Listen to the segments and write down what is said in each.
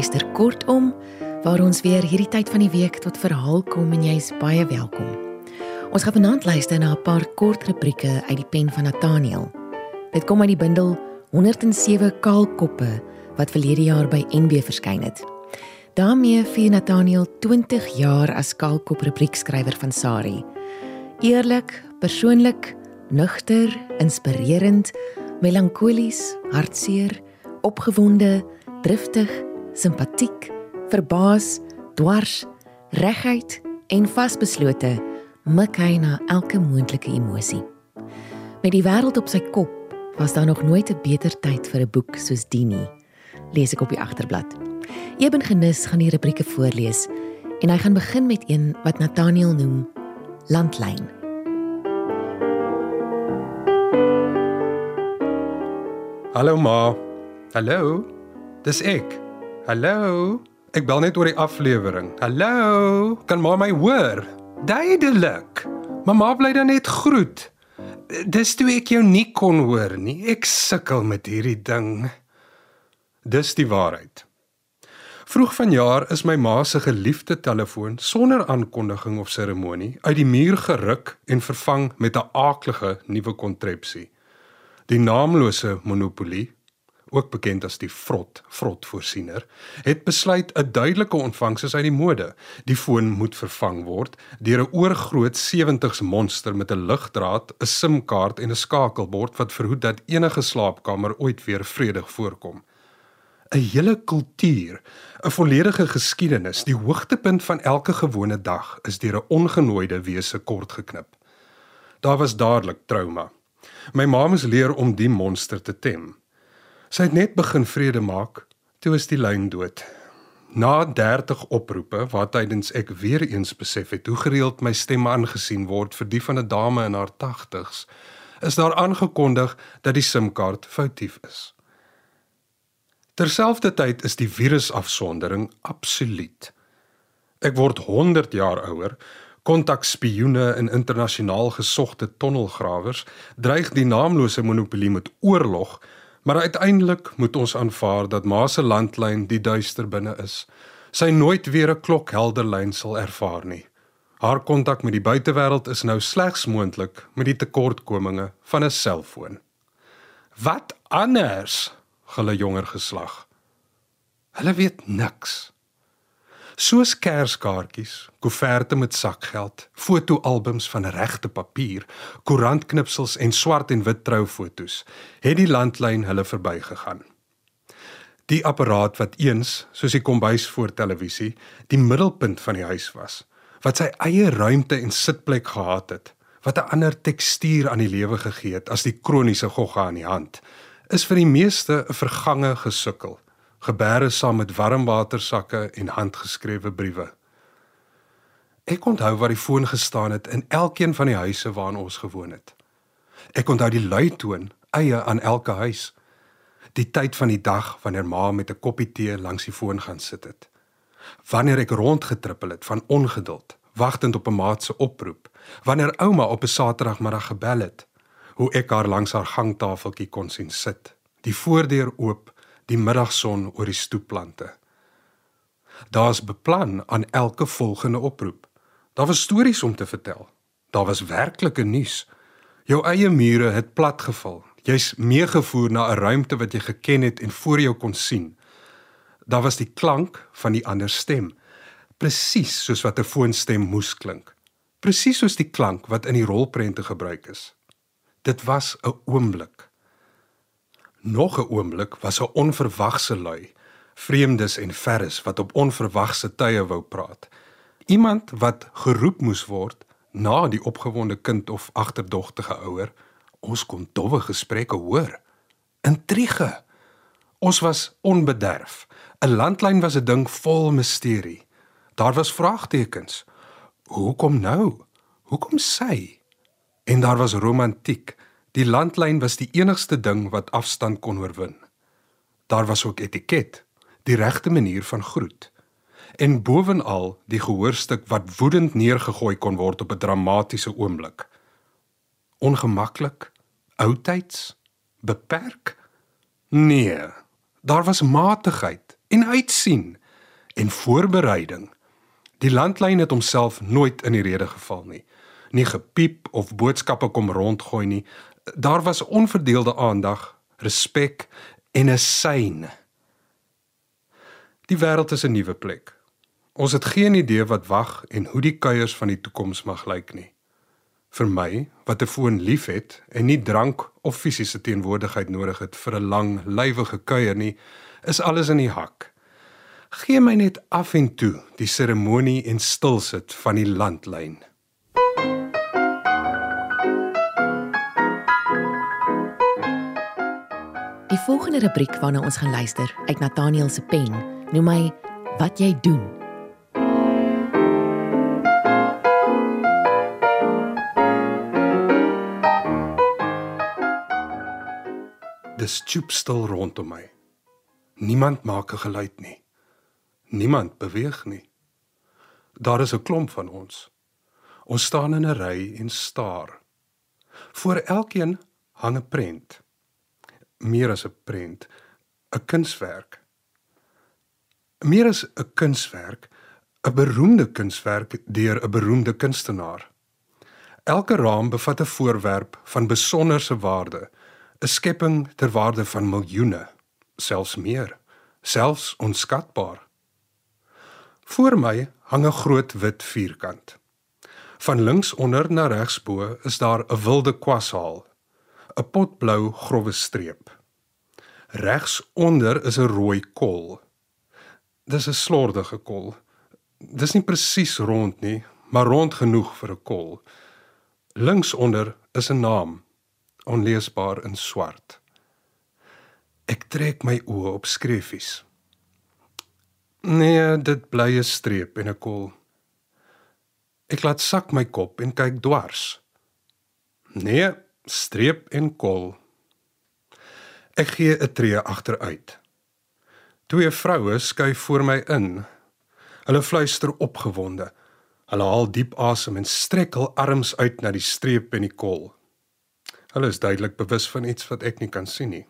Jy luister kortom waar ons weer hierdie tyd van die week tot verhaal kom en jy's baie welkom. Ons gaan vanaand luister na 'n paar kort rubrieke uit die pen van Nathaniel. Dit kom uit die bundel 107 kaalkoppe wat verlede jaar by NB verskyn het. daarmee vier Nathaniel 20 jaar as kaalkop rubriekskrywer van Sari. Eerlik, persoonlik, nugter, inspirerend, melankolies, hartseer, opgewonde, driftig, simpatiek, verbaas, dwars, reguit en vasbeslote, mik hy na elke moontlike emosie. Met die wêreld op sy kop, was daar nog nooit 'n beter tyd vir 'n boek soos die nie. Lees ek op die agterblad. Eben Genis gaan die rubrieke voorlees en hy gaan begin met een wat Nathaniel noem Landlyn. Hallo ma. Hallo. Dis ek. Hallo. Ek bel net oor die aflewering. Hallo. Kan ma my hoor? Duidelik. Mamma bly dan net groet. Dis toe ek jou nie kon hoor nie. Ek sukkel met hierdie ding. Dis die waarheid. Vroeg vanjaar is my ma se geliefde telefoon sonder aankondiging of seremonie uit die muur geruk en vervang met 'n aaklige nuwe kontrepsie. Die naamlose monopolie, ook bekend as die vrot, vrotvoorsiener, het besluit 'n duidelike ontvangs is uit die mode. Die foon moet vervang word deur 'n oorgroot 70s monster met 'n ligdraad, 'n SIM-kaart en 'n skakelbord wat verhoed dat enige slaapkamer ooit weer vredig voorkom. 'n Hele kultuur, 'n volledige geskiedenis, die hoogtepunt van elke gewone dag is deur 'n ongenooide wese kort geknip. Daar was dadelik trauma. My ma moes leer om die monster te tem. Sy het net begin vrede maak, toe is die lyn dood. Na 30 oproepe wat tydens ek weer eens besef het hoe gereeld my stem aangesien word vir die van 'n dame in haar 80's, is daar aangekondig dat die SIM-kaart foutief is. Terselfdertyd is die virusafsondering absoluut. Ek word 100 jaar ouer kontakspioene en internasionaal gesogte tonnelgrawers dreig die naamlose monopolie met oorlog, maar uiteindelik moet ons aanvaar dat Ma se landlyn die duister binne is. Sy nooit weer 'n klokhelder lyn sal ervaar nie. Haar kontak met die buitewêreld is nou slegs moontlik met die tekortkominge van 'n selfoon. Wat anders? Hulle jonger geslag. Hulle weet niks soos kerskaartjies, koeverte met sakgeld, fotoalbums van regte papier, koerantknipsels en swart en wit troufoto's, het die landlyn hulle verbygegaan. Die apparaat wat eens, soos die kombuis voor televisie, die middelpunt van die huis was, wat sy eie ruimte en sitplek gehad het, wat 'n ander tekstuur aan die lewe gegee het as die kroniese gogga in die hand, is vir die meeste 'n vergange gesukkel gebeure saam met warmwatersakke en handgeskrewe briewe. Ek onthou waar die foon gestaan het in elkeen van die huise waarin ons gewoon het. Ek onthou die luitoon eie aan elke huis. Die tyd van die dag wanneer ma met 'n koppie tee langs die foon gaan sit het. Wanneer ek rondgetrippel het van ongeduld, wagtend op 'n maat se oproep, wanneer ouma op 'n Saterdagmiddag gebel het, hoe ek haar langs haar gangtafeltjie kon sien sit, die voordeur oop die middagson oor die stoepplante. Daar's beplan aan elke volgende oproep. Daar was stories om te vertel. Daar was werklike nuus. Jou eie mure het platgeval. Jy's meegevoer na 'n ruimte wat jy geken het en voor jou kon sien. Daar was die klank van die ander stem, presies soos wat 'n foonstem moes klink. Presies soos die klank wat in die rolprente gebruik is. Dit was 'n oomblik. Nog 'n oomblik was 'n onverwagse lui, vreemdes en verres wat op onverwagse tye wou praat. Iemand wat geroep moes word na die opgewonde kind of agterdogtige ouer. Ons kon dowwe gesprekke hoor. Intrige. Ons was onbederf. 'n Landlyn was 'n ding vol misterie. Daar was vraagtekens. Hoekom nou? Hoekom sy? En daar was romantiek. Die landlyn was die enigste ding wat afstand kon oorwin. Daar was ook etiket, die regte manier van groet. En bovenal die gehoorstuk wat woedend neergegooi kon word op 'n dramatiese oomblik. Ongemaklik, oudtyds, beperk? Nee, daar was matigheid, en uitsien en voorbereiding. Die landlyn het homself nooit in die rede geval nie. Nie gepiep of boodskappe kom rondgooi nie. Daar was onverdeelde aandag, respek en 'n sein. Die wêreld is 'n nuwe plek. Ons het geen idee wat wag en hoe die kuiers van die toekoms mag lyk nie. Vir my, wat 'n foon liefhet en nie drank of fisiese teenwoordigheid nodig het vir 'n lang, lywige kuier nie, is alles in die hak. Gee my net af en toe die seremonie en stilsit van die landlyn. Die volgende rubriek waarna ons gaan luister, uit Nathaniel se pen, noem my wat jy doen. Dis stoepstil rondom my. Niemand maak 'n geluid nie. Niemand beweeg nie. Daar is 'n klomp van ons. Ons staan in 'n ry en staar. Voor elkeen hang 'n prent. Meer as 'n prent, 'n kunswerk. Meer as 'n kunswerk, 'n beroemde kunswerk deur 'n beroemde kunstenaar. Elke raam bevat 'n voorwerp van besonderse waarde 'n skepping ter waarde van miljoene, selfs meer, selfs onskatbaar. Voor my hang 'n groot wit vierkant. Van links onder na regs bo is daar 'n wilde kwashaal, 'n potblou grouwe streep. Regs onder is 'n rooi kol. Dis 'n slordige kol. Dis nie presies rond nie, maar rond genoeg vir 'n kol. Links onder is 'n naam onleesbaar in swart. Ek trek my oë op skreefies. Nee, dit bly 'n streep en 'n kol. Ek laat sak my kop en kyk dwars. Nee, streep en kol. Ek gee 'n tree agteruit. Twee vroue skuif voor my in. Hulle fluister opgewonde. Hulle haal diep asem en strek hul arms uit na die streep en die kol. Hulle is duidelik bewus van iets wat ek nie kan sien nie.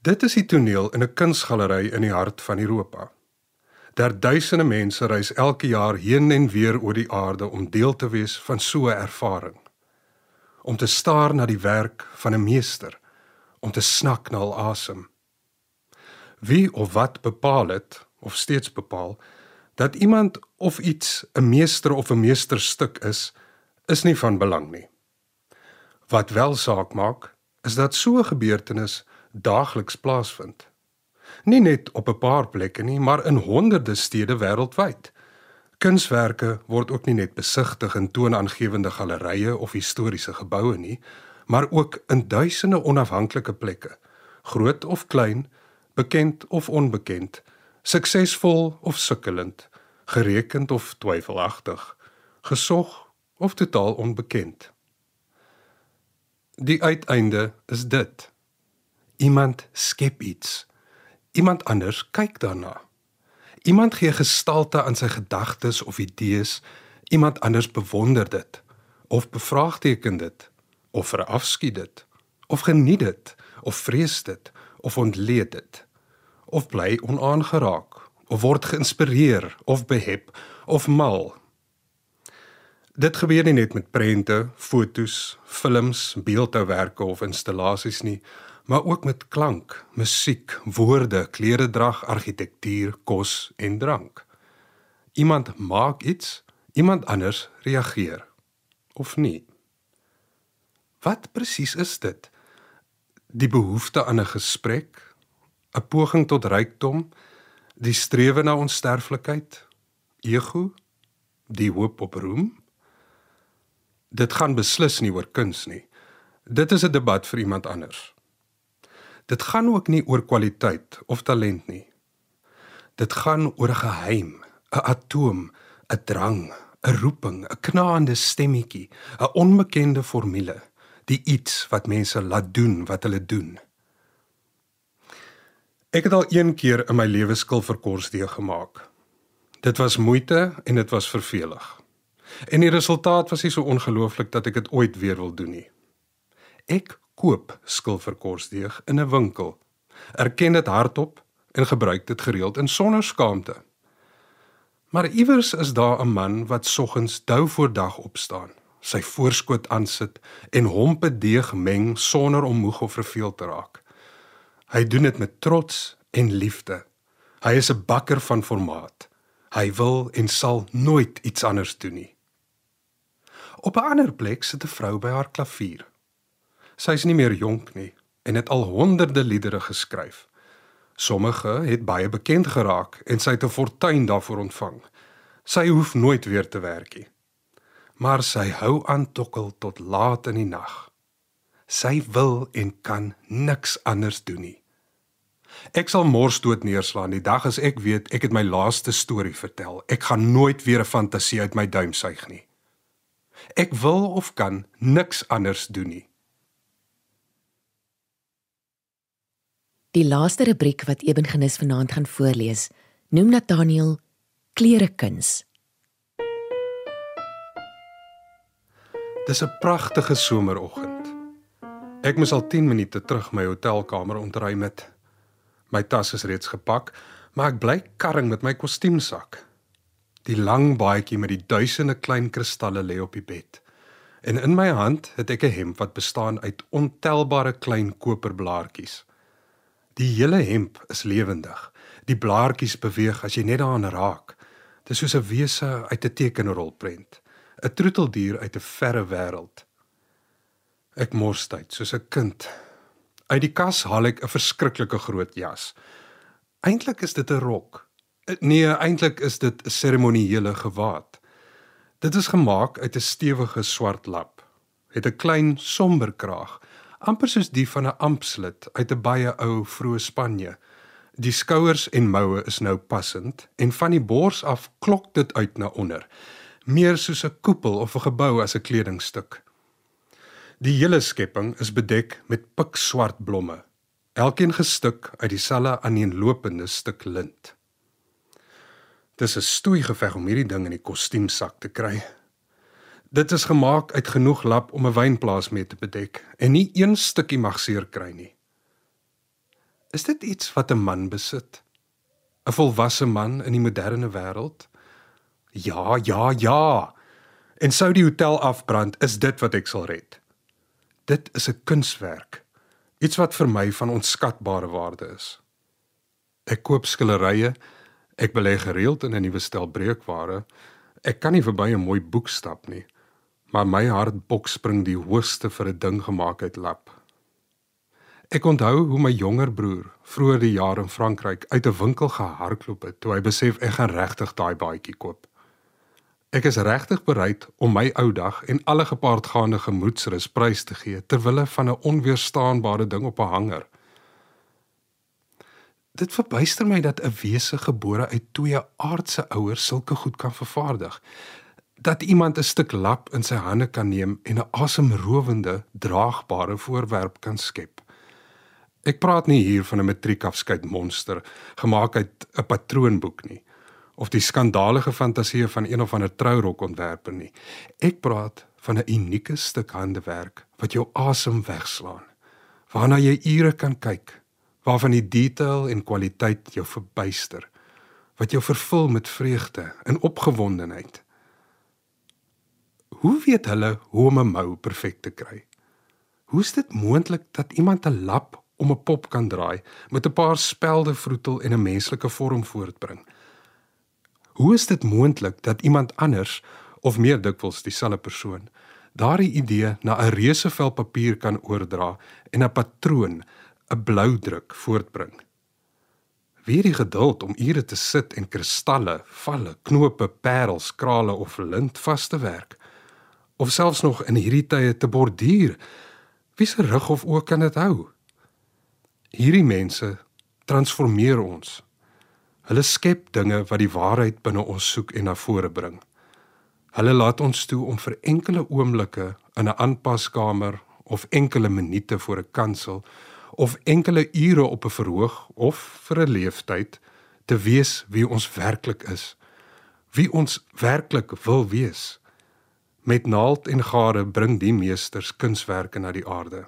Dit is die toneel in 'n kunsgalery in die hart van Europa. Daar duisende mense reis elke jaar heen en weer oor die aarde om deel te wees van so 'n ervaring. Om te staar na die werk van 'n meester, om te snak na hul asem. Wie of wat bepaal dit of steeds bepaal dat iemand of iets 'n meester of 'n meesterstuk is, is nie van belang nie. Wat wel saak maak, is dat so 'n gebeurtenis daagliks plaasvind. Nie net op 'n paar plekke nie, maar in honderde stede wêreldwyd. Kunswerke word ook nie net besigtig in toonaangewende gallerye of historiese geboue nie, maar ook in duisende onafhanklike plekke, groot of klein, bekend of onbekend, suksesvol of sukkelend, gerekend of twyfelagtig, gesog of totaal onbekend. Die uiteinde is dit. Iemand skep iets. Iemand anders kyk daarna. Iemand gee gestalte aan sy gedagtes of idees. Iemand anders bewonder dit of bevraagteken dit of verafskiet dit of geniet dit of vrees dit of ontleed dit of bly onaangeraak of word geïnspireer of behep of mal Dit gebeur nie net met prente, fotos, films, beeldhouwerke of installasies nie, maar ook met klank, musiek, woorde, kleredrag, argitektuur, kos en drank. Iemand maak iets, iemand anders reageer of nie. Wat presies is dit? Die behoefte aan 'n gesprek, 'n poging tot rykdom, die strewe na onsterflikheid, ego, die hoop op roem? Dit gaan beslis nie oor kuns nie. Dit is 'n debat vir iemand anders. Dit gaan ook nie oor kwaliteit of talent nie. Dit gaan oor 'n geheim, 'n atoom, 'n drang, 'n roeping, 'n knaande stemmetjie, 'n onbekende formule, die iets wat mense laat doen wat hulle doen. Ek het al een keer in my lewe skil vir korsdee gemaak. Dit was moeite en dit was vervelig. En die resultaat was nie so ongelooflik dat ek dit ooit weer wil doen nie. Ek koop skilverkorsdeeg in 'n winkel. Erken dit hardop en gebruik dit gereeld in sonder skaamte. Maar iewers is daar 'n man wat soggens dou voor dag opstaan, sy voorskoot aansit en hompe deeg meng sonder om moeg of verveeld te raak. Hy doen dit met trots en liefde. Hy is 'n bakker van formaat. Hy wil en sal nooit iets anders doen nie. Op 'n ander plek sit 'n vrou by haar klavier. Sy is nie meer jonk nie en het al honderde liedere geskryf. Sommige het baie bekend geraak en sy het 'n fortuin daarvoor ontvang. Sy hoef nooit weer te werk nie. Maar sy hou aan tokkel tot laat in die nag. Sy wil en kan niks anders doen nie. Ek sal mors dood neerslaan die dag as ek weet ek het my laaste storie vertel. Ek gaan nooit weer 'n fantasie uit my duim suig nie. Ek wil of kan niks anders doen nie. Die laaste rubriek wat Eben Genis vanaand gaan voorlees, noem Nathaniel Kleerekuns. Dis 'n pragtige someroggend. Ek moes al 10 minute terug my hotelkamer ontruim het. My tas is reeds gepak, maar ek bly karring met my kostuumsak. Die lang baadjie met die duisende klein kristalle lê op die bed. En in my hand het ek 'n hemp wat bestaan uit ontelbare klein koperblaartjies. Die hele hemp is lewendig. Die blaartjies beweeg as jy net daaraan raak. Dit is soos 'n wese uit 'n tekenrolprent, 'n troeteldier uit 'n verre wêreld. Ek mors tyd soos 'n kind Uit die kas haal ek 'n verskriklike groot jas. Eintlik is dit 'n rok. Nee, eintlik is dit 'n seremoniële gewaad. Dit is gemaak uit 'n stewige swart lap. Het 'n klein somber kraag, amper soos die van 'n ampslid uit 'n baie ou vroeë Spanje. Die skouers en moue is nou passend en van die bors af klok dit uit na onder, meer soos 'n koepel of 'n gebou as 'n kledingstuk. Die hele skepping is bedek met pikswart blomme, elkeen gestuk uit dieselfde aaneenlopende stuk lint. Dis 'n stoei geveg om hierdie ding in die kostuumsak te kry. Dit is gemaak uit genoeg lap om 'n wynplaas mee te bedek en nie een stukkie mag seer kry nie. Is dit iets wat 'n man besit? 'n Volwasse man in die moderne wêreld? Ja, ja, ja. En sou die hotel afbrand, is dit wat ek sal red. Dit is 'n kunswerk. Iets wat vir my van onskatbare waarde is. Ek koop skillerye, ek belê gereeld in 'n nuwe stel breekware. Ek kan nie verby 'n mooi boek stap nie, maar my hart bok spring die hoogste vir 'n ding gemaak uit lap. Ek onthou hoe my jonger broer vroeër die jaar in Frankryk uit 'n winkel gehardloop het toe hy besef ek gaan regtig daai baadjie koop. Ek is regtig bereid om my ou dag en alle gepaardgaande gemoedsrus prys te gee ter wille van 'n onweerstaanbare ding op 'n hanger. Dit verbuister my dat 'n wese gebore uit twee aardse ouers sulke goed kan vervaardig. Dat iemand 'n stuk lap in sy hande kan neem en 'n asemrowende, draagbare voorwerp kan skep. Ek praat nie hier van 'n matriekafskeid monster gemaak uit 'n patroonboek nie of die skandalige fantasieë van een of ander trourokontwerper nie. Ek praat van 'n unieke stuk handewerk wat jou asem wegslaan. Waarna jy ure kan kyk, waarvan die detail en kwaliteit jou verbuister, wat jou vervul met vreugde en opgewondenheid. Hoe weet hulle hoe om 'n mou perfek te kry? Hoe is dit moontlik dat iemand 'n lap om 'n pop kan draai met 'n paar spelde vroetel en 'n menslike vorm voortbring? Hoe is dit moontlik dat iemand anders of meer dikwels dieselfde persoon daardie idee na 'n reuse vel papier kan oordra en 'n patroon, 'n blou druk voortbring? Wie het die geduld om ure te sit en kristalle, valle, knope, parels, krale of lint vas te werk? Of selfs nog in hierdie tye te borduur? Wie se rug of oë kan dit hou? Hierdie mense transformeer ons Hulle skep dinge wat die waarheid binne ons soek en na vore bring. Hulle laat ons toe om vir enkele oomblikke in 'n aanpaskamer of enkele minute voor 'n kansel of enkele ure op 'n verhoog of vir 'n leeftyd te wees wie ons werklik is. Wie ons werklik wil wees. Met naald en gare bring die meesters kunswerke na die aarde.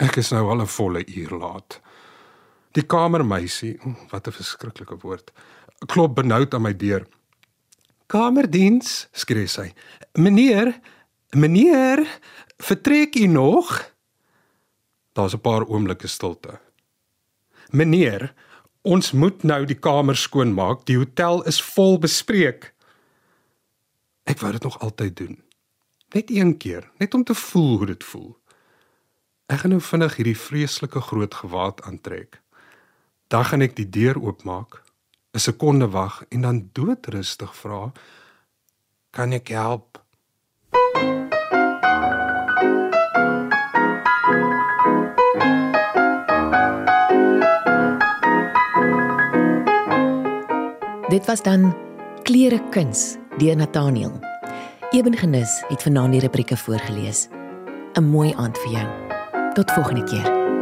Ek is nou al 'n volle uur laat. Die kamermeisie, wat 'n verskriklike woord, klop benoud aan my deur. "Kamerdiens," skree sy. "Meneer, meneer, vertrek u nog?" Daar's 'n paar oomblikke stilte. "Meneer, ons moet nou die kamer skoon maak. Die hotel is vol bespreek." Ek wou dit nog altyd doen. Net een keer, net om te voel hoe dit voel. Ek gaan nou vinnig hierdie vreeslike groot gewaad aantrek. Dan gaan ek die deur oopmaak, 'n sekonde wag en dan doodrustig vra: "Kan ek help?" Dit was dan Klere Kuns deur Nathaniel. Eben Genis het vanaand die rubrieke voorgeles. 'n Mooi aand vir jou. Tot volgende keer.